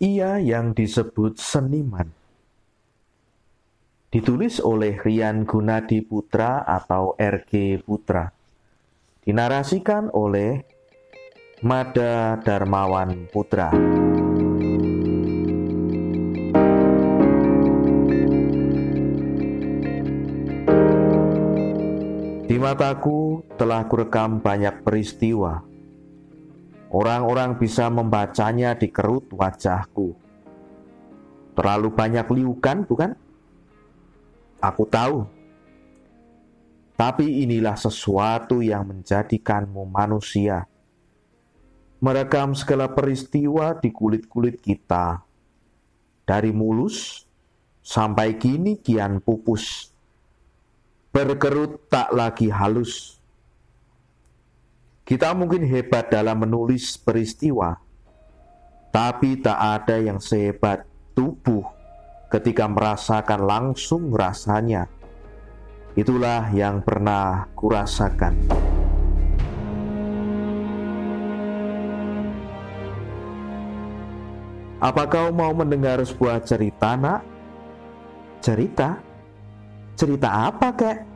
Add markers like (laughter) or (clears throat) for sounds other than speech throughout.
Ia yang disebut seniman. Ditulis oleh Rian Gunadi Putra atau RG Putra. Dinarasikan oleh Mada Darmawan Putra. Di mataku telah kurekam banyak peristiwa Orang-orang bisa membacanya di kerut wajahku. Terlalu banyak liukan, bukan? Aku tahu. Tapi inilah sesuatu yang menjadikanmu manusia. Merekam segala peristiwa di kulit-kulit kita. Dari mulus sampai kini kian pupus. Berkerut tak lagi halus kita mungkin hebat dalam menulis peristiwa, tapi tak ada yang sehebat tubuh ketika merasakan langsung rasanya. Itulah yang pernah kurasakan. Apa kau mau mendengar sebuah cerita, Nak? Cerita? Cerita apa, kek?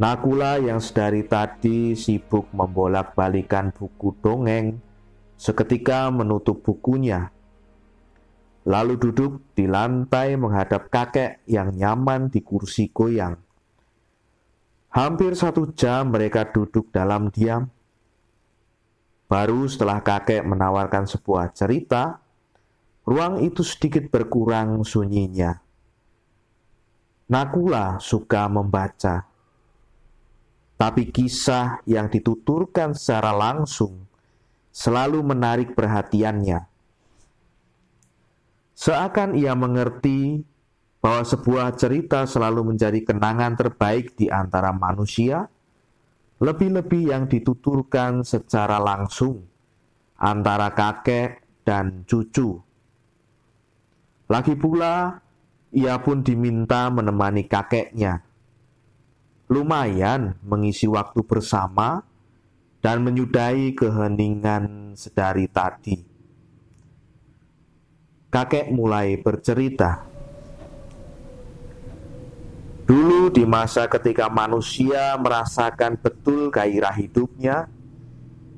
Nakula yang sedari tadi sibuk membolak-balikan buku dongeng, seketika menutup bukunya. Lalu duduk di lantai menghadap kakek yang nyaman di kursi goyang. Hampir satu jam mereka duduk dalam diam. Baru setelah kakek menawarkan sebuah cerita, ruang itu sedikit berkurang sunyinya. Nakula suka membaca tapi kisah yang dituturkan secara langsung selalu menarik perhatiannya. Seakan ia mengerti bahwa sebuah cerita selalu menjadi kenangan terbaik di antara manusia, lebih-lebih yang dituturkan secara langsung antara kakek dan cucu. Lagi pula, ia pun diminta menemani kakeknya lumayan mengisi waktu bersama dan menyudahi keheningan sedari tadi. Kakek mulai bercerita. Dulu di masa ketika manusia merasakan betul gairah hidupnya,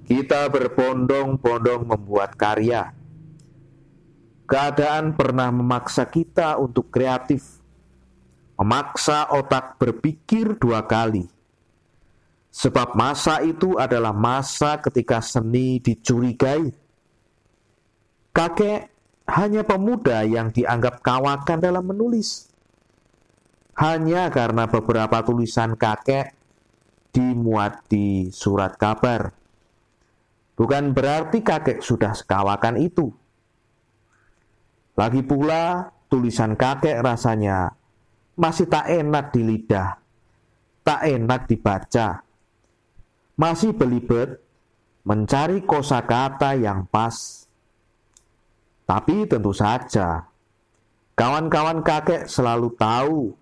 kita berbondong-bondong membuat karya. Keadaan pernah memaksa kita untuk kreatif memaksa otak berpikir dua kali. Sebab masa itu adalah masa ketika seni dicurigai. Kakek hanya pemuda yang dianggap kawakan dalam menulis. Hanya karena beberapa tulisan kakek dimuat di surat kabar. Bukan berarti kakek sudah sekawakan itu. Lagi pula, tulisan kakek rasanya masih tak enak di lidah, tak enak dibaca. Masih belibet mencari kosakata yang pas. Tapi tentu saja, kawan-kawan kakek selalu tahu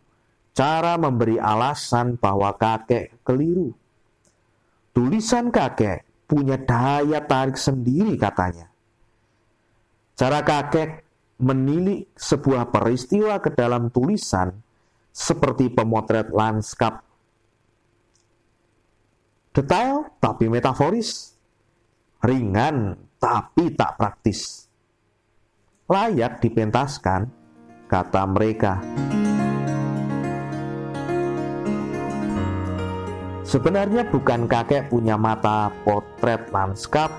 cara memberi alasan bahwa kakek keliru. Tulisan kakek punya daya tarik sendiri katanya. Cara kakek menilik sebuah peristiwa ke dalam tulisan seperti pemotret lanskap. Detail tapi metaforis, ringan tapi tak praktis. Layak dipentaskan, kata mereka. Sebenarnya bukan kakek punya mata potret lanskap.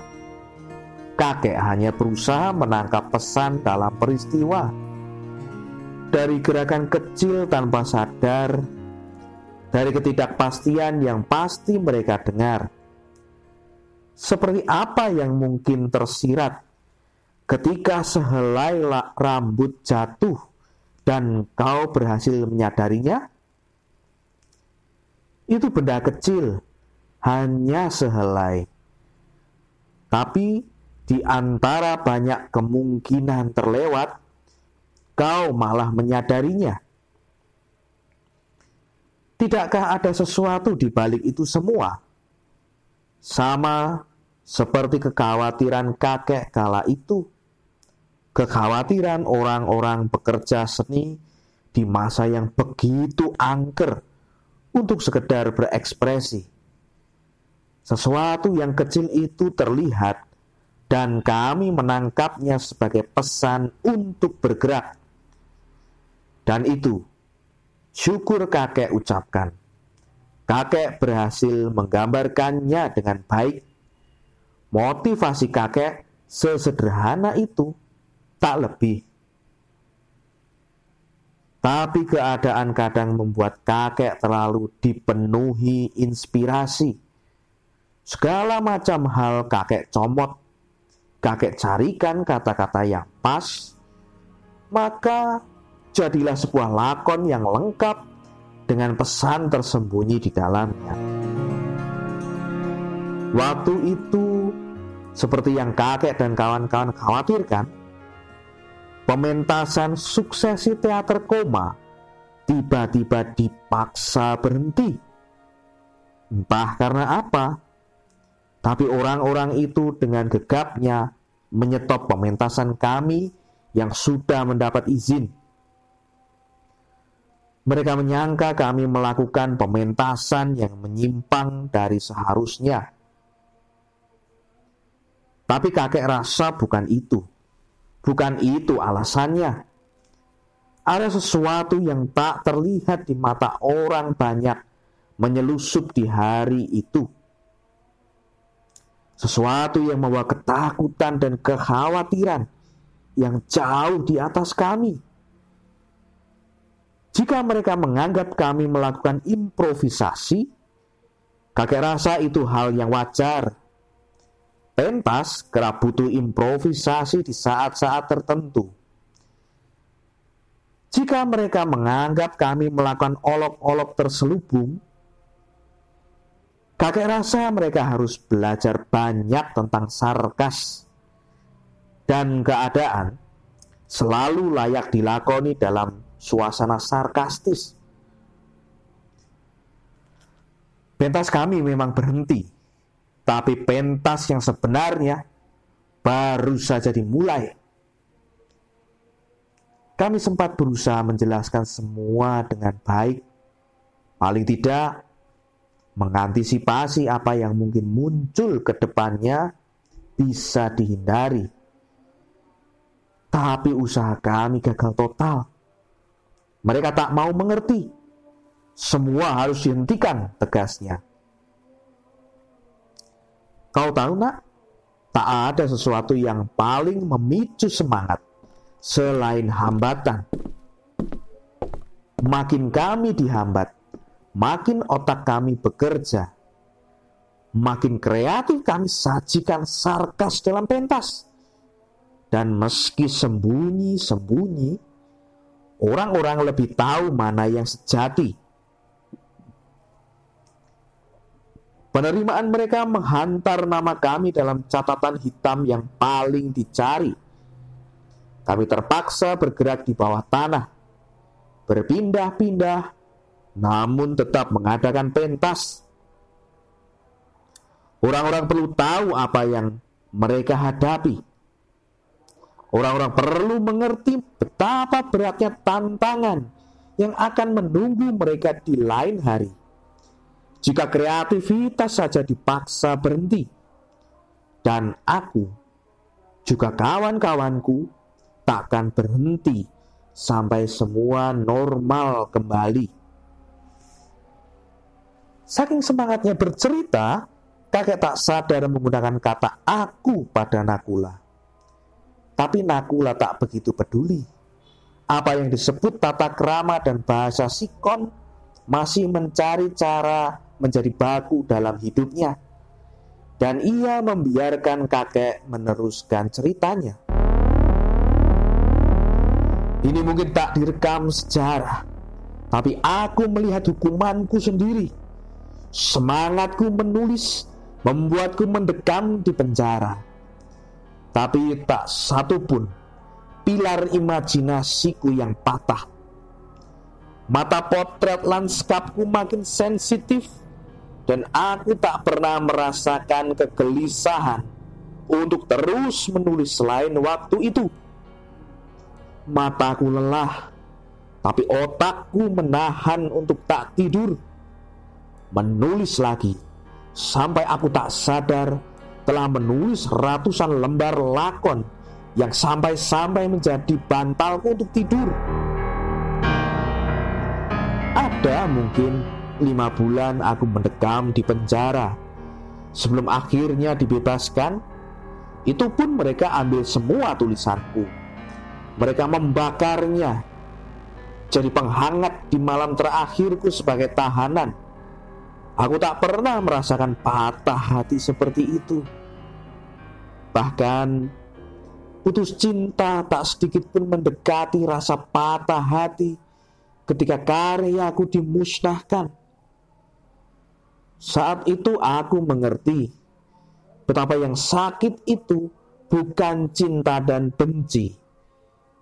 Kakek hanya berusaha menangkap pesan dalam peristiwa dari gerakan kecil tanpa sadar, dari ketidakpastian yang pasti mereka dengar. Seperti apa yang mungkin tersirat ketika sehelai rambut jatuh dan kau berhasil menyadarinya? Itu benda kecil, hanya sehelai. Tapi di antara banyak kemungkinan terlewat, kau malah menyadarinya. Tidakkah ada sesuatu di balik itu semua? Sama seperti kekhawatiran kakek kala itu. kekhawatiran orang-orang pekerja seni di masa yang begitu angker untuk sekedar berekspresi. Sesuatu yang kecil itu terlihat dan kami menangkapnya sebagai pesan untuk bergerak. Dan itu syukur kakek ucapkan. Kakek berhasil menggambarkannya dengan baik. Motivasi kakek sesederhana itu tak lebih. Tapi keadaan kadang membuat kakek terlalu dipenuhi inspirasi. Segala macam hal kakek comot, kakek carikan kata-kata yang pas, maka jadilah sebuah lakon yang lengkap dengan pesan tersembunyi di dalamnya. Waktu itu, seperti yang kakek dan kawan-kawan khawatirkan, pementasan suksesi teater koma tiba-tiba dipaksa berhenti. Entah karena apa, tapi orang-orang itu dengan gegapnya menyetop pementasan kami yang sudah mendapat izin. Mereka menyangka kami melakukan pementasan yang menyimpang dari seharusnya. Tapi kakek rasa bukan itu. Bukan itu alasannya. Ada sesuatu yang tak terlihat di mata orang banyak menyelusup di hari itu. Sesuatu yang membawa ketakutan dan kekhawatiran yang jauh di atas kami. Jika mereka menganggap kami melakukan improvisasi, kakek rasa itu hal yang wajar pentas kerap butuh improvisasi di saat-saat tertentu. Jika mereka menganggap kami melakukan olok-olok terselubung, kakek rasa mereka harus belajar banyak tentang sarkas dan keadaan selalu layak dilakoni dalam suasana sarkastis. Pentas kami memang berhenti tapi pentas yang sebenarnya baru saja dimulai. Kami sempat berusaha menjelaskan semua dengan baik, paling tidak mengantisipasi apa yang mungkin muncul ke depannya bisa dihindari. Tapi usaha kami gagal total. Mereka tak mau mengerti. Semua harus dihentikan, tegasnya. Kau tahu nak, tak ada sesuatu yang paling memicu semangat selain hambatan. Makin kami dihambat, makin otak kami bekerja, makin kreatif kami sajikan sarkas dalam pentas. Dan meski sembunyi-sembunyi, orang-orang lebih tahu mana yang sejati Penerimaan mereka menghantar nama kami dalam catatan hitam yang paling dicari. Kami terpaksa bergerak di bawah tanah, berpindah-pindah, namun tetap mengadakan pentas. Orang-orang perlu tahu apa yang mereka hadapi. Orang-orang perlu mengerti betapa beratnya tantangan yang akan menunggu mereka di lain hari jika kreativitas saja dipaksa berhenti, dan aku juga kawan-kawanku takkan berhenti sampai semua normal kembali. Saking semangatnya bercerita, kakek tak sadar menggunakan kata aku pada Nakula. Tapi Nakula tak begitu peduli. Apa yang disebut tata krama dan bahasa sikon masih mencari cara menjadi baku dalam hidupnya. Dan ia membiarkan kakek meneruskan ceritanya. Ini mungkin tak direkam sejarah, tapi aku melihat hukumanku sendiri. Semangatku menulis membuatku mendekam di penjara. Tapi tak satu pun pilar imajinasiku yang patah. Mata potret lanskapku makin sensitif dan aku tak pernah merasakan kegelisahan untuk terus menulis selain waktu itu. mataku lelah, tapi otakku menahan untuk tak tidur. Menulis lagi, sampai aku tak sadar telah menulis ratusan lembar lakon yang sampai-sampai menjadi bantalku untuk tidur. Ada mungkin lima bulan aku mendekam di penjara sebelum akhirnya dibebaskan. Itu pun mereka ambil semua tulisanku mereka membakarnya jadi penghangat di malam terakhirku sebagai tahanan. Aku tak pernah merasakan patah hati seperti itu. Bahkan putus cinta tak sedikit pun mendekati rasa patah hati ketika karyaku dimusnahkan. Saat itu aku mengerti betapa yang sakit itu bukan cinta dan benci,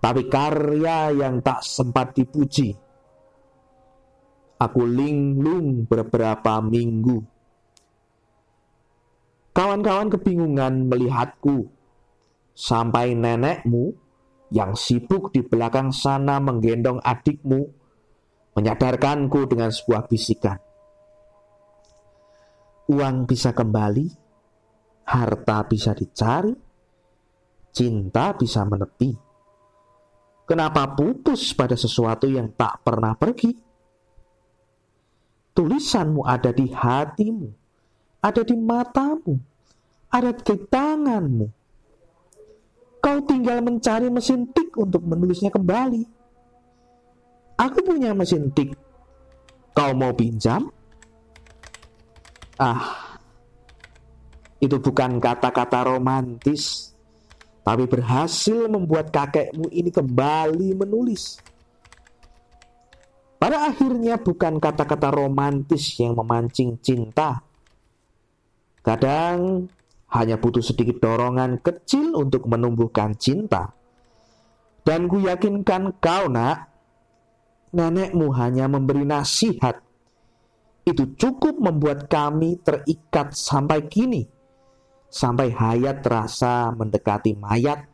tapi karya yang tak sempat dipuji. Aku linglung beberapa minggu. Kawan-kawan kebingungan melihatku, sampai nenekmu yang sibuk di belakang sana menggendong adikmu, menyadarkanku dengan sebuah bisikan. Uang bisa kembali, harta bisa dicari, cinta bisa menepi Kenapa putus pada sesuatu yang tak pernah pergi? Tulisanmu ada di hatimu, ada di matamu, ada di tanganmu. Kau tinggal mencari mesin tik untuk menulisnya kembali. Aku punya mesin tik. Kau mau pinjam? Ah, itu bukan kata-kata romantis tapi berhasil membuat kakekmu ini kembali menulis. Pada akhirnya bukan kata-kata romantis yang memancing cinta. Kadang hanya butuh sedikit dorongan kecil untuk menumbuhkan cinta. Dan ku yakinkan kau nak, nenekmu hanya memberi nasihat. Itu cukup membuat kami terikat sampai kini sampai hayat terasa mendekati mayat.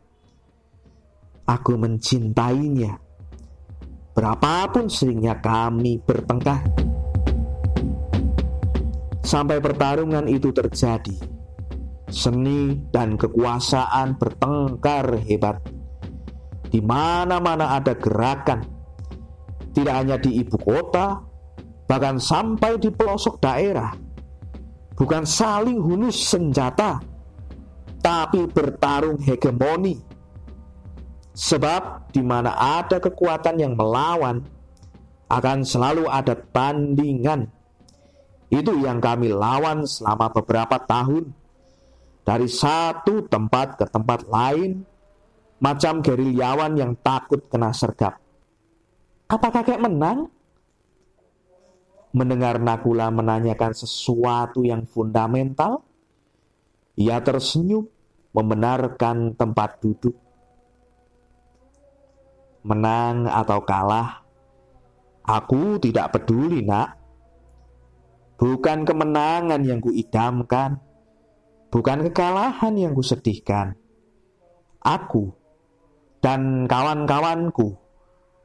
Aku mencintainya. Berapapun seringnya kami bertengkar. Sampai pertarungan itu terjadi. Seni dan kekuasaan bertengkar hebat. Di mana-mana ada gerakan. Tidak hanya di ibu kota, bahkan sampai di pelosok daerah bukan saling hunus senjata, tapi bertarung hegemoni. Sebab di mana ada kekuatan yang melawan, akan selalu ada tandingan. Itu yang kami lawan selama beberapa tahun. Dari satu tempat ke tempat lain, macam gerilyawan yang takut kena sergap. Apakah kakek menang? mendengar Nakula menanyakan sesuatu yang fundamental, ia tersenyum membenarkan tempat duduk. Menang atau kalah, aku tidak peduli, Nak. Bukan kemenangan yang kuidamkan, bukan kekalahan yang kusedihkan. Aku dan kawan-kawanku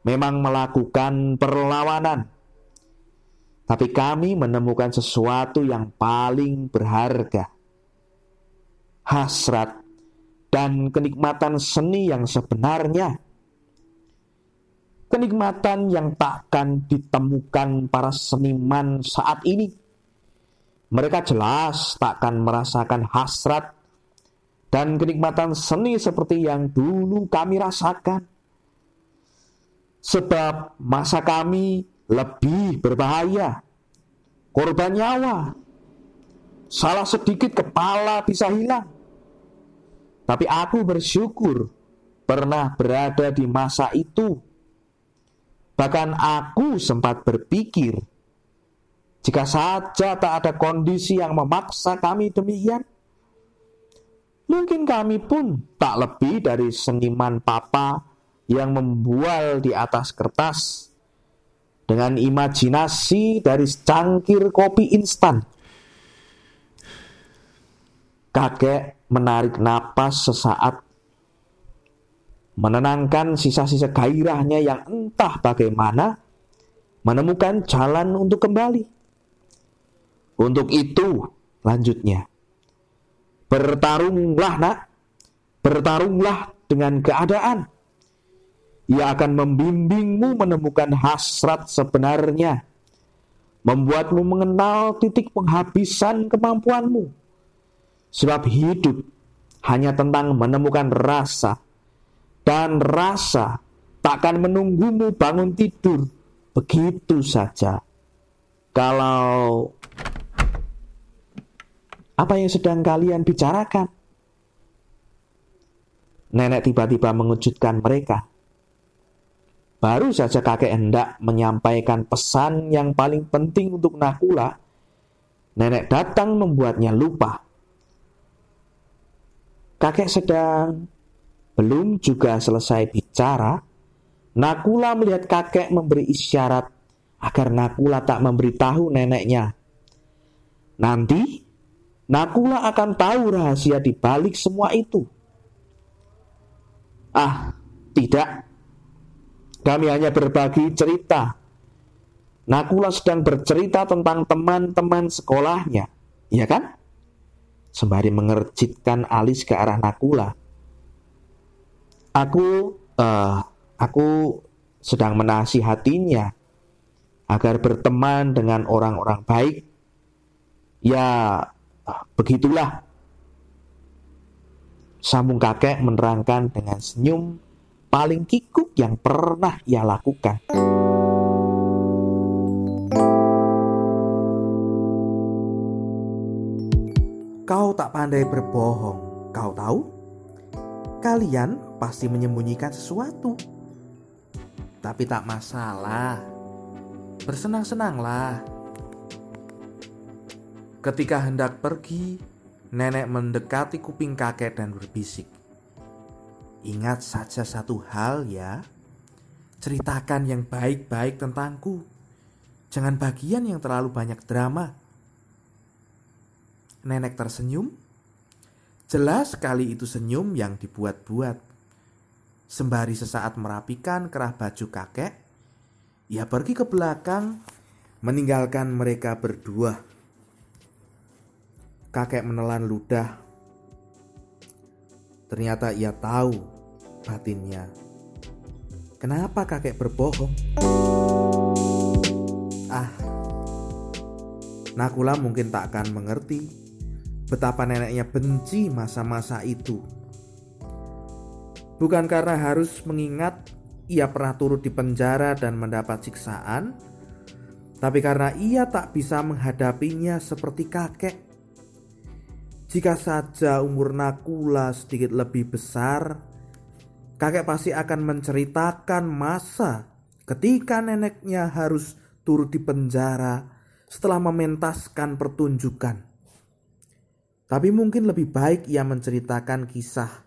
memang melakukan perlawanan tapi kami menemukan sesuatu yang paling berharga. Hasrat dan kenikmatan seni yang sebenarnya. Kenikmatan yang takkan ditemukan para seniman saat ini. Mereka jelas takkan merasakan hasrat dan kenikmatan seni seperti yang dulu kami rasakan. Sebab masa kami lebih berbahaya. Korban nyawa. Salah sedikit kepala bisa hilang. Tapi aku bersyukur pernah berada di masa itu. Bahkan aku sempat berpikir, jika saja tak ada kondisi yang memaksa kami demikian, mungkin kami pun tak lebih dari seniman papa yang membual di atas kertas dengan imajinasi dari secangkir kopi instan. Kakek menarik napas sesaat. Menenangkan sisa-sisa gairahnya yang entah bagaimana, menemukan jalan untuk kembali. Untuk itu, lanjutnya, bertarunglah nak, bertarunglah dengan keadaan. Ia akan membimbingmu menemukan hasrat sebenarnya, membuatmu mengenal titik penghabisan kemampuanmu. Sebab hidup hanya tentang menemukan rasa, dan rasa takkan menunggumu bangun tidur begitu saja. Kalau apa yang sedang kalian bicarakan? Nenek tiba-tiba mengejutkan mereka. Baru saja kakek hendak menyampaikan pesan yang paling penting untuk Nakula, nenek datang membuatnya lupa. Kakek sedang belum juga selesai bicara, Nakula melihat kakek memberi isyarat agar Nakula tak memberitahu neneknya. Nanti, Nakula akan tahu rahasia di balik semua itu. Ah, tidak. Kami hanya berbagi cerita. Nakula sedang bercerita tentang teman-teman sekolahnya, ya kan? Sembari mengerjitkan alis ke arah Nakula. Aku, uh, aku sedang menasihatinya agar berteman dengan orang-orang baik. Ya, begitulah. Sambung kakek menerangkan dengan senyum paling kikuk yang pernah ia lakukan. Kau tak pandai berbohong, kau tahu? Kalian pasti menyembunyikan sesuatu. Tapi tak masalah. Bersenang-senanglah. Ketika hendak pergi, nenek mendekati kuping kakek dan berbisik. Ingat saja satu hal ya. Ceritakan yang baik-baik tentangku. Jangan bagian yang terlalu banyak drama. Nenek tersenyum. Jelas sekali itu senyum yang dibuat-buat. Sembari sesaat merapikan kerah baju kakek, ia pergi ke belakang meninggalkan mereka berdua. Kakek menelan ludah. Ternyata ia tahu batinnya. Kenapa kakek berbohong? Ah, Nakula mungkin tak akan mengerti betapa neneknya benci masa-masa itu. Bukan karena harus mengingat ia pernah turut di penjara dan mendapat siksaan, tapi karena ia tak bisa menghadapinya seperti kakek. Jika saja umur Nakula sedikit lebih besar, kakek pasti akan menceritakan masa ketika neneknya harus turut di penjara setelah mementaskan pertunjukan. Tapi mungkin lebih baik ia menceritakan kisah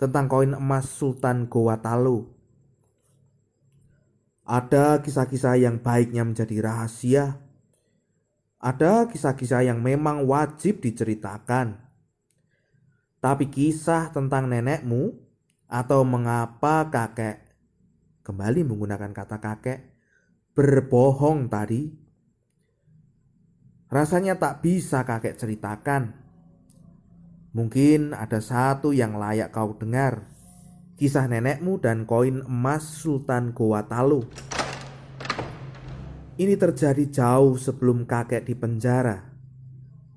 tentang koin emas Sultan Goa Talu. Ada kisah-kisah yang baiknya menjadi rahasia. Ada kisah-kisah yang memang wajib diceritakan. Tapi kisah tentang nenekmu atau mengapa kakek kembali menggunakan kata kakek berbohong tadi? Rasanya tak bisa kakek ceritakan. Mungkin ada satu yang layak kau dengar. Kisah nenekmu dan koin emas Sultan Goa Talu. Ini terjadi jauh sebelum kakek di penjara.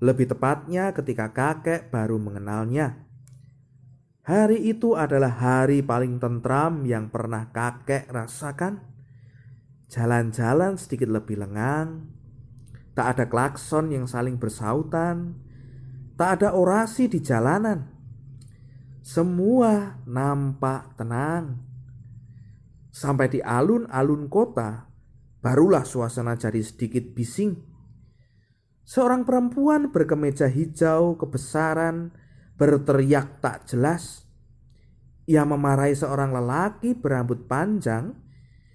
Lebih tepatnya ketika kakek baru mengenalnya. Hari itu adalah hari paling tentram yang pernah kakek rasakan. Jalan-jalan sedikit lebih lengang, tak ada klakson yang saling bersautan, tak ada orasi di jalanan. Semua nampak tenang. Sampai di alun-alun kota, barulah suasana jadi sedikit bising. Seorang perempuan berkemeja hijau kebesaran berteriak tak jelas. Ia memarahi seorang lelaki berambut panjang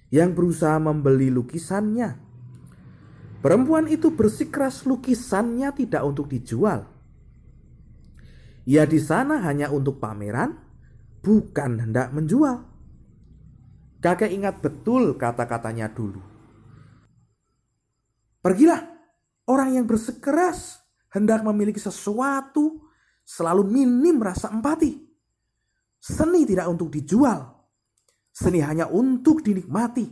yang berusaha membeli lukisannya. Perempuan itu bersikeras lukisannya tidak untuk dijual. Ia di sana hanya untuk pameran, bukan hendak menjual. Kakek ingat betul kata-katanya dulu. Pergilah, orang yang bersekeras hendak memiliki sesuatu selalu minim rasa empati. Seni tidak untuk dijual. Seni hanya untuk dinikmati.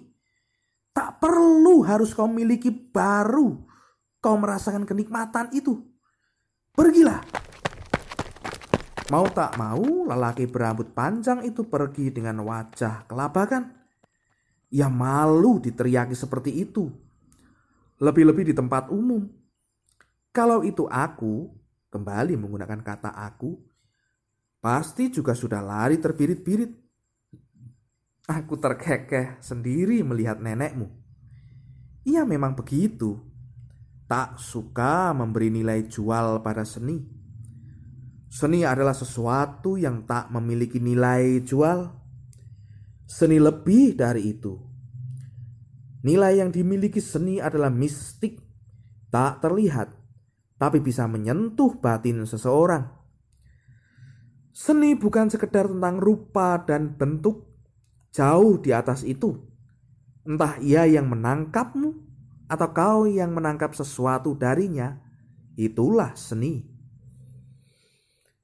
Tak perlu harus kau miliki baru kau merasakan kenikmatan itu. Pergilah. Mau tak mau, lelaki berambut panjang itu pergi dengan wajah kelabakan. Ia malu diteriaki seperti itu. Lebih-lebih di tempat umum. Kalau itu aku, kembali menggunakan kata aku, pasti juga sudah lari terbirit-birit. Aku terkekeh sendiri melihat nenekmu. Ia memang begitu. Tak suka memberi nilai jual pada seni. Seni adalah sesuatu yang tak memiliki nilai jual. Seni lebih dari itu. Nilai yang dimiliki seni adalah mistik, tak terlihat, tapi bisa menyentuh batin seseorang. Seni bukan sekedar tentang rupa dan bentuk, jauh di atas itu. Entah ia yang menangkapmu atau kau yang menangkap sesuatu darinya, itulah seni.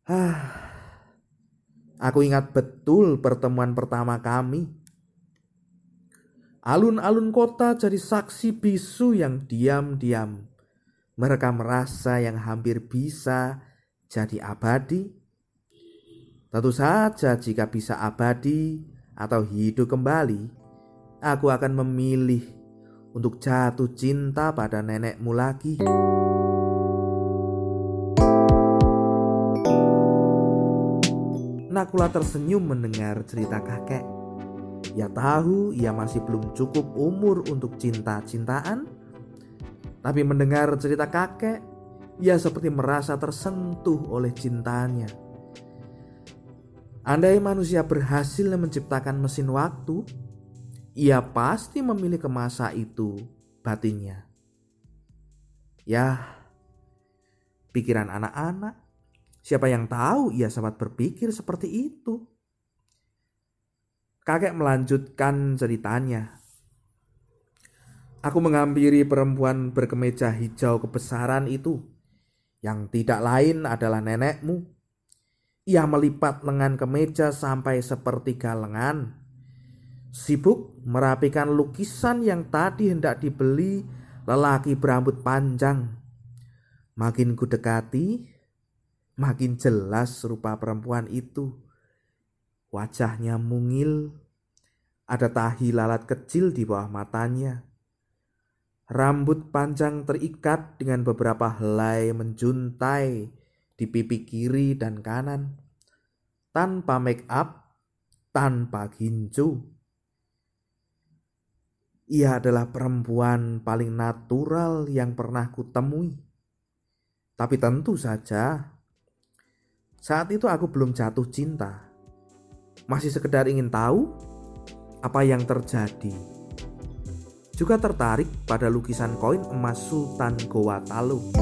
Ah, aku ingat betul pertemuan pertama kami. Alun-alun kota jadi saksi bisu yang diam-diam mereka merasa yang hampir bisa jadi abadi. Tentu saja jika bisa abadi atau hidup kembali, aku akan memilih untuk jatuh cinta pada nenekmu lagi. Nakula tersenyum mendengar cerita kakek. Ia tahu ia masih belum cukup umur untuk cinta-cintaan, tapi mendengar cerita kakek, ia seperti merasa tersentuh oleh cintanya. Andai manusia berhasil menciptakan mesin waktu, ia pasti memilih ke masa itu batinnya. Ya, pikiran anak-anak, siapa yang tahu ia sempat berpikir seperti itu. Kakek melanjutkan ceritanya. Aku menghampiri perempuan berkemeja hijau kebesaran itu, yang tidak lain adalah nenekmu. Ia melipat lengan kemeja sampai sepertiga lengan. Sibuk merapikan lukisan yang tadi hendak dibeli lelaki berambut panjang. Makin ku dekati, makin jelas rupa perempuan itu. Wajahnya mungil, ada tahi lalat kecil di bawah matanya Rambut panjang terikat dengan beberapa helai menjuntai di pipi kiri dan kanan. Tanpa make up, tanpa gincu. Ia adalah perempuan paling natural yang pernah kutemui. Tapi tentu saja, saat itu aku belum jatuh cinta. Masih sekedar ingin tahu apa yang terjadi juga tertarik pada lukisan koin emas Sultan Goa Talu.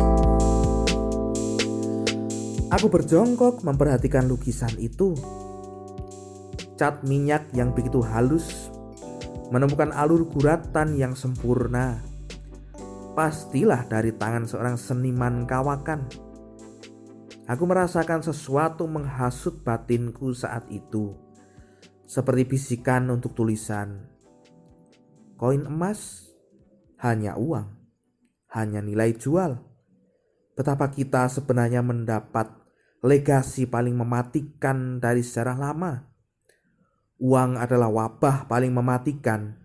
Aku berjongkok memperhatikan lukisan itu. Cat minyak yang begitu halus menemukan alur guratan yang sempurna. Pastilah dari tangan seorang seniman kawakan. Aku merasakan sesuatu menghasut batinku saat itu, seperti bisikan untuk tulisan Koin emas hanya uang, hanya nilai jual. Betapa kita sebenarnya mendapat legasi paling mematikan dari sejarah lama. Uang adalah wabah paling mematikan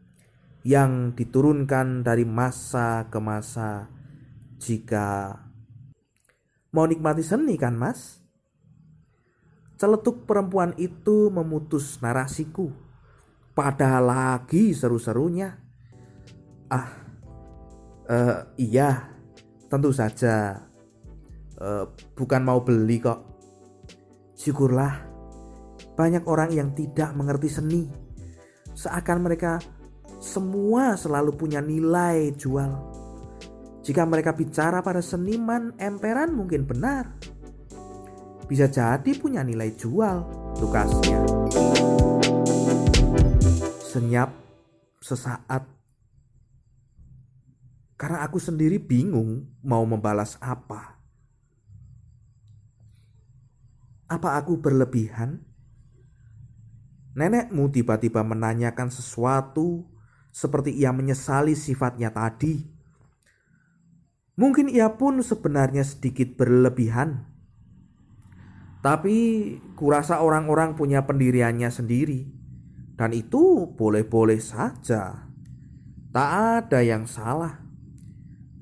yang diturunkan dari masa ke masa jika mau nikmati seni kan mas? Celetuk perempuan itu memutus narasiku. Padahal lagi seru-serunya. Ah, uh, iya, tentu saja. Uh, bukan mau beli kok. Syukurlah, banyak orang yang tidak mengerti seni. Seakan mereka semua selalu punya nilai jual. Jika mereka bicara pada seniman emperan mungkin benar. Bisa jadi punya nilai jual tukasnya. Senyap sesaat karena aku sendiri bingung mau membalas apa. Apa aku berlebihan? Nenekmu tiba-tiba menanyakan sesuatu seperti ia menyesali sifatnya tadi. Mungkin ia pun sebenarnya sedikit berlebihan. Tapi kurasa orang-orang punya pendiriannya sendiri. Dan itu boleh-boleh saja. Tak ada yang salah.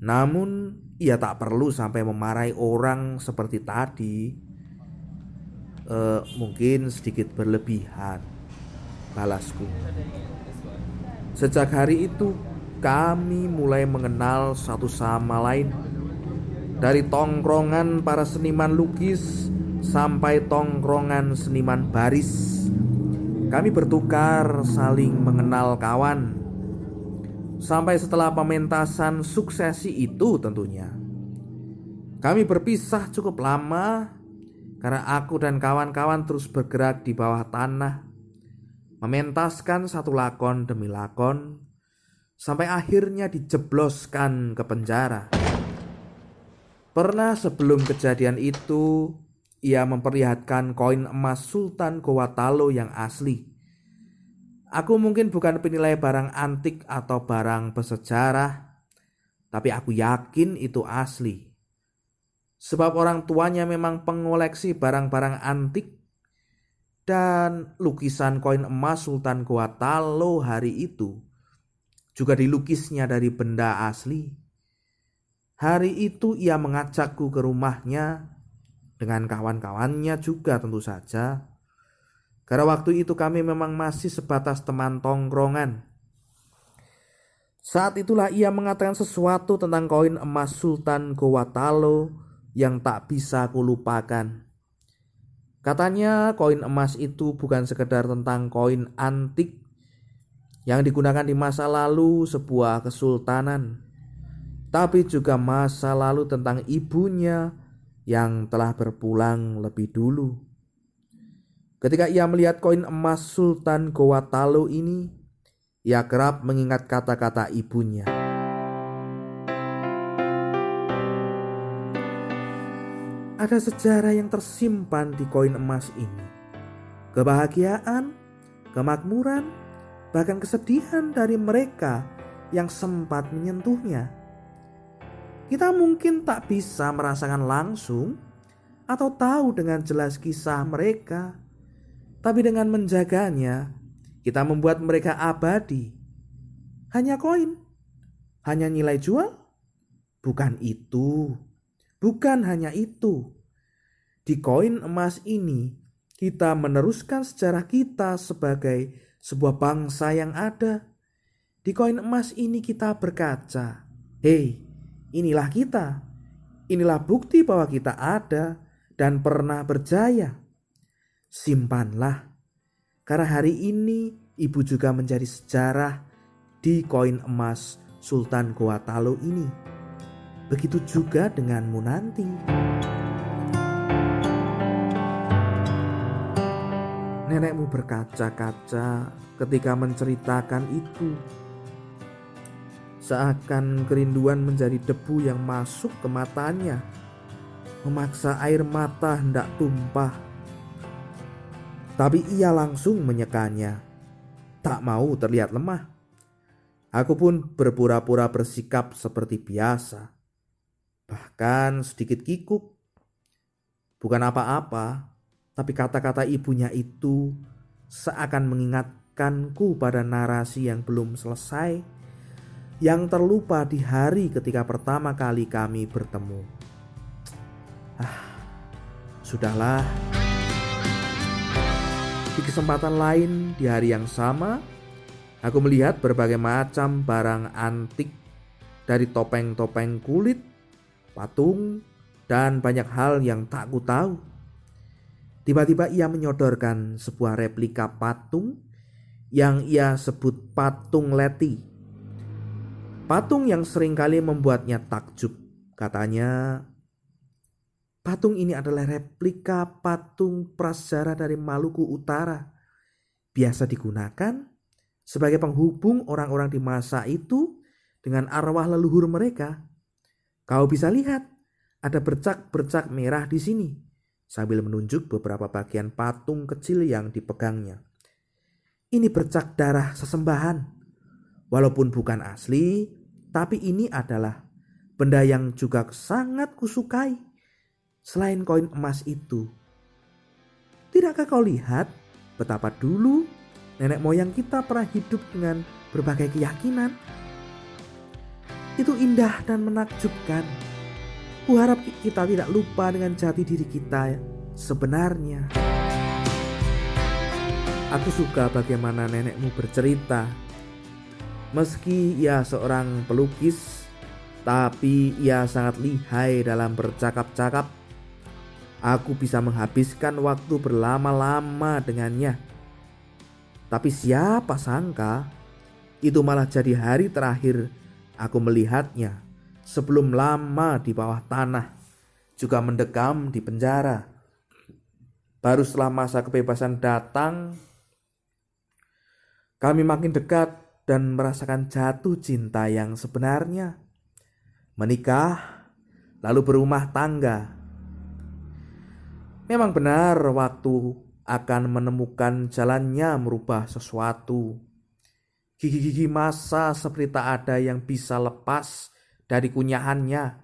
Namun ia tak perlu sampai memarahi orang seperti tadi. E, mungkin sedikit berlebihan balasku. Sejak hari itu, kami mulai mengenal satu sama lain. Dari tongkrongan para seniman lukis sampai tongkrongan seniman baris, kami bertukar saling mengenal kawan. Sampai setelah pementasan suksesi itu tentunya. Kami berpisah cukup lama karena aku dan kawan-kawan terus bergerak di bawah tanah mementaskan satu lakon demi lakon sampai akhirnya dijebloskan ke penjara. Pernah sebelum kejadian itu, ia memperlihatkan koin emas Sultan Gowatalo yang asli. Aku mungkin bukan penilai barang antik atau barang bersejarah, tapi aku yakin itu asli. Sebab orang tuanya memang pengoleksi barang-barang antik dan lukisan koin emas Sultan Talo hari itu juga dilukisnya dari benda asli. Hari itu ia mengajakku ke rumahnya dengan kawan-kawannya juga tentu saja. Karena waktu itu kami memang masih sebatas teman tongkrongan. Saat itulah ia mengatakan sesuatu tentang koin emas Sultan Talo yang tak bisa kulupakan. Katanya koin emas itu bukan sekedar tentang koin antik yang digunakan di masa lalu sebuah kesultanan, tapi juga masa lalu tentang ibunya yang telah berpulang lebih dulu. Ketika ia melihat koin emas Sultan Gowatalo ini, ia kerap mengingat kata-kata ibunya. Ada sejarah yang tersimpan di koin emas ini. Kebahagiaan, kemakmuran, bahkan kesedihan dari mereka yang sempat menyentuhnya. Kita mungkin tak bisa merasakan langsung atau tahu dengan jelas kisah mereka, tapi dengan menjaganya, kita membuat mereka abadi. Hanya koin, hanya nilai jual, bukan itu. Bukan hanya itu, di koin emas ini kita meneruskan sejarah kita sebagai sebuah bangsa yang ada. Di koin emas ini kita berkaca, "Hei, inilah kita. Inilah bukti bahwa kita ada dan pernah berjaya." Simpanlah, karena hari ini ibu juga menjadi sejarah di koin emas Sultan Goa Talo ini. Begitu juga denganmu nanti. Nenekmu berkaca-kaca ketika menceritakan itu. Seakan kerinduan menjadi debu yang masuk ke matanya, memaksa air mata hendak tumpah. Tapi ia langsung menyekanya, tak mau terlihat lemah. Aku pun berpura-pura bersikap seperti biasa bahkan sedikit kikuk. Bukan apa-apa, tapi kata-kata ibunya itu seakan mengingatkanku pada narasi yang belum selesai, yang terlupa di hari ketika pertama kali kami bertemu. Ah, sudahlah. Di kesempatan lain di hari yang sama, aku melihat berbagai macam barang antik dari topeng-topeng kulit patung, dan banyak hal yang tak ku tahu. Tiba-tiba ia menyodorkan sebuah replika patung yang ia sebut patung Leti. Patung yang sering kali membuatnya takjub. Katanya, Patung ini adalah replika patung prasejarah dari Maluku Utara. Biasa digunakan sebagai penghubung orang-orang di masa itu dengan arwah leluhur mereka. Kau bisa lihat ada bercak-bercak merah di sini sambil menunjuk beberapa bagian patung kecil yang dipegangnya. Ini bercak darah sesembahan. Walaupun bukan asli, tapi ini adalah benda yang juga sangat kusukai selain koin emas itu. Tidakkah kau lihat betapa dulu nenek moyang kita pernah hidup dengan berbagai keyakinan? Itu indah dan menakjubkan. Kuharap kita tidak lupa dengan jati diri kita sebenarnya. Aku suka bagaimana nenekmu bercerita. Meski ia seorang pelukis, tapi ia sangat lihai dalam bercakap-cakap Aku bisa menghabiskan waktu berlama-lama dengannya. Tapi siapa sangka itu malah jadi hari terakhir aku melihatnya sebelum lama di bawah tanah juga mendekam di penjara. Baru setelah masa kebebasan datang, kami makin dekat dan merasakan jatuh cinta yang sebenarnya. Menikah, lalu berumah tangga, Memang benar waktu akan menemukan jalannya merubah sesuatu. Gigi-gigi masa seperti tak ada yang bisa lepas dari kunyahannya.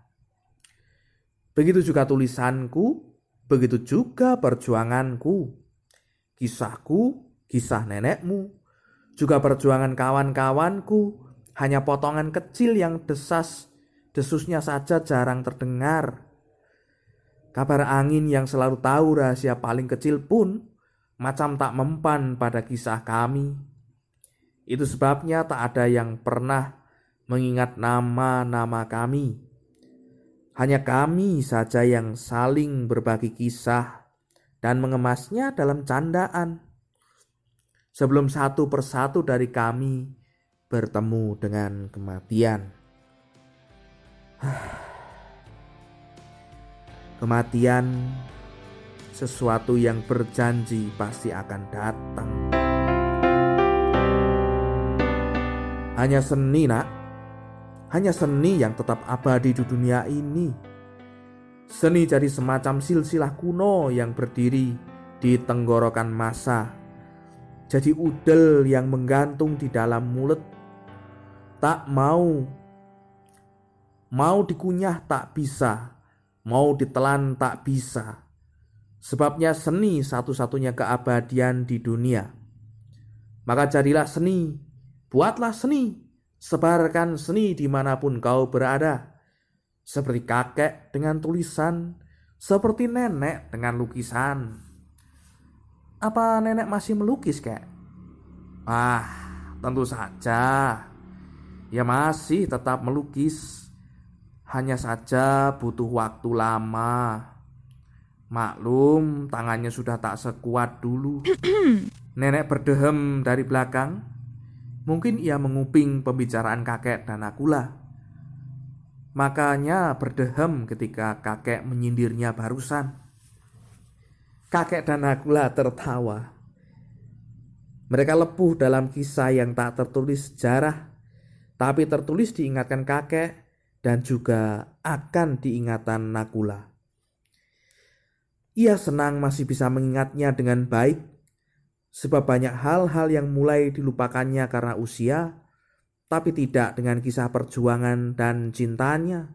Begitu juga tulisanku, begitu juga perjuanganku. Kisahku, kisah nenekmu, juga perjuangan kawan-kawanku, hanya potongan kecil yang desas, desusnya saja jarang terdengar. Kabar angin yang selalu tahu rahasia paling kecil pun macam tak mempan pada kisah kami. Itu sebabnya tak ada yang pernah mengingat nama-nama kami. Hanya kami saja yang saling berbagi kisah dan mengemasnya dalam candaan. Sebelum satu persatu dari kami bertemu dengan kematian. (sighs) Kematian sesuatu yang berjanji pasti akan datang. Hanya seni, Nak. Hanya seni yang tetap abadi di dunia ini. Seni jadi semacam silsilah kuno yang berdiri di tenggorokan masa. Jadi udel yang menggantung di dalam mulut. Tak mau. Mau dikunyah tak bisa mau ditelan tak bisa. Sebabnya seni satu-satunya keabadian di dunia. Maka jadilah seni, buatlah seni, sebarkan seni di mana pun kau berada. Seperti kakek dengan tulisan, seperti nenek dengan lukisan. Apa nenek masih melukis, kek? Ah, tentu saja. Ya masih tetap melukis hanya saja butuh waktu lama. Maklum, tangannya sudah tak sekuat dulu. (clears throat) Nenek berdehem dari belakang. Mungkin ia menguping pembicaraan kakek dan akulah. Makanya berdehem ketika kakek menyindirnya barusan. Kakek dan akulah tertawa. Mereka lepuh dalam kisah yang tak tertulis sejarah, tapi tertulis diingatkan kakek dan juga akan diingatan Nakula. Ia senang masih bisa mengingatnya dengan baik, sebab banyak hal-hal yang mulai dilupakannya karena usia, tapi tidak dengan kisah perjuangan dan cintanya.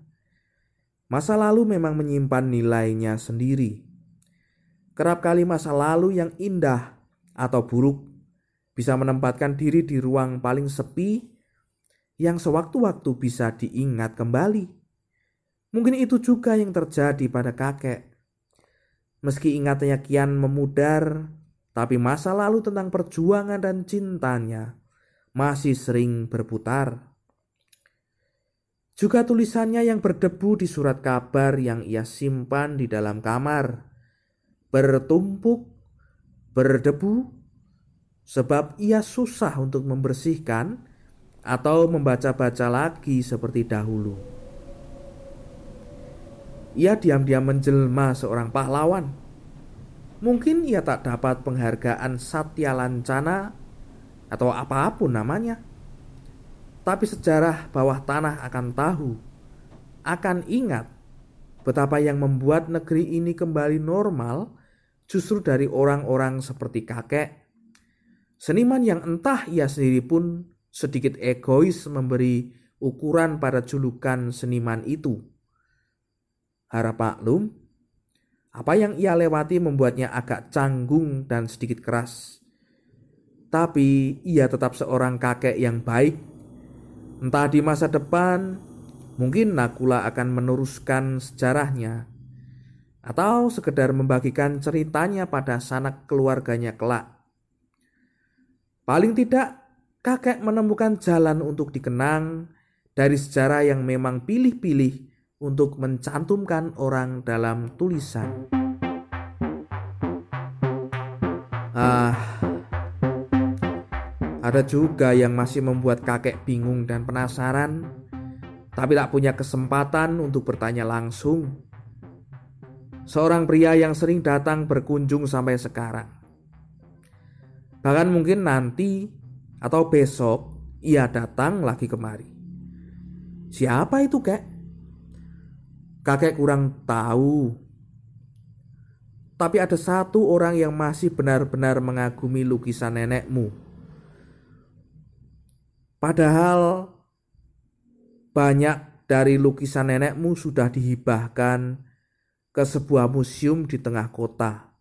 Masa lalu memang menyimpan nilainya sendiri. Kerap kali masa lalu yang indah atau buruk bisa menempatkan diri di ruang paling sepi yang sewaktu-waktu bisa diingat kembali. Mungkin itu juga yang terjadi pada kakek. Meski ingatannya kian memudar, tapi masa lalu tentang perjuangan dan cintanya masih sering berputar. Juga tulisannya yang berdebu di surat kabar yang ia simpan di dalam kamar. Bertumpuk, berdebu, sebab ia susah untuk membersihkan atau membaca-baca lagi seperti dahulu. ia diam-diam menjelma seorang pahlawan. Mungkin ia tak dapat penghargaan Satya Lancana atau apa pun namanya. Tapi sejarah bawah tanah akan tahu, akan ingat betapa yang membuat negeri ini kembali normal justru dari orang-orang seperti kakek. Seniman yang entah ia sendiri pun sedikit egois memberi ukuran pada julukan seniman itu. Harap maklum, apa yang ia lewati membuatnya agak canggung dan sedikit keras. Tapi ia tetap seorang kakek yang baik Entah di masa depan, mungkin Nakula akan meneruskan sejarahnya atau sekedar membagikan ceritanya pada sanak keluarganya kelak. Paling tidak, kakek menemukan jalan untuk dikenang dari sejarah yang memang pilih-pilih untuk mencantumkan orang dalam tulisan. Ah, ada juga yang masih membuat kakek bingung dan penasaran, tapi tak punya kesempatan untuk bertanya langsung. Seorang pria yang sering datang berkunjung sampai sekarang. Bahkan mungkin nanti atau besok ia datang lagi kemari. Siapa itu, kek? Kakek kurang tahu. Tapi ada satu orang yang masih benar-benar mengagumi lukisan nenekmu Padahal banyak dari lukisan nenekmu sudah dihibahkan ke sebuah museum di tengah kota.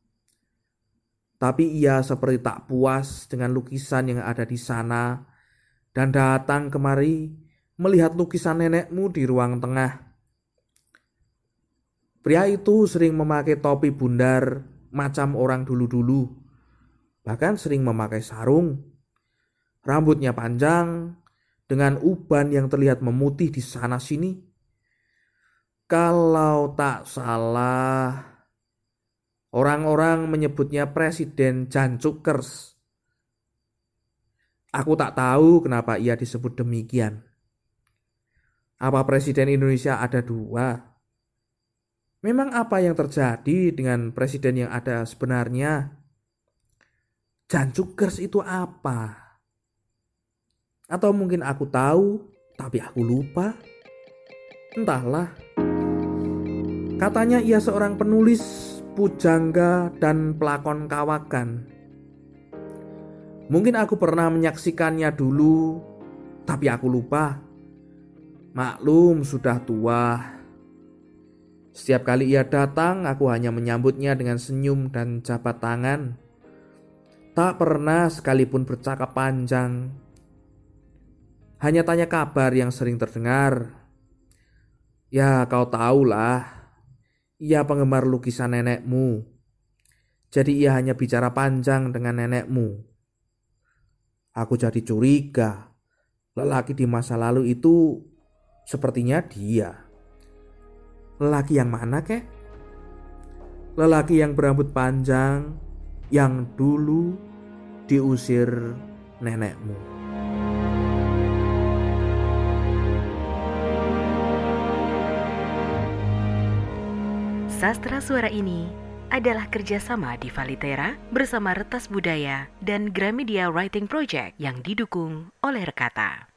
Tapi ia seperti tak puas dengan lukisan yang ada di sana dan datang kemari melihat lukisan nenekmu di ruang tengah. Pria itu sering memakai topi bundar macam orang dulu-dulu, bahkan sering memakai sarung. Rambutnya panjang, dengan uban yang terlihat memutih di sana sini. Kalau tak salah, orang-orang menyebutnya Presiden Jan Cukers. Aku tak tahu kenapa ia disebut demikian. Apa Presiden Indonesia ada dua? Memang apa yang terjadi dengan presiden yang ada sebenarnya? Jan Cukers itu apa? Atau mungkin aku tahu, tapi aku lupa. Entahlah. Katanya ia seorang penulis, pujangga, dan pelakon kawakan. Mungkin aku pernah menyaksikannya dulu, tapi aku lupa. Maklum, sudah tua. Setiap kali ia datang, aku hanya menyambutnya dengan senyum dan jabat tangan. Tak pernah sekalipun bercakap panjang hanya tanya kabar yang sering terdengar. Ya, kau tahulah, ia penggemar lukisan nenekmu. Jadi ia hanya bicara panjang dengan nenekmu. Aku jadi curiga, lelaki di masa lalu itu sepertinya dia. Lelaki yang mana, kek? Lelaki yang berambut panjang, yang dulu diusir nenekmu. Sastra suara ini adalah kerjasama di Valitera bersama Retas Budaya dan Gramedia Writing Project yang didukung oleh Rekata.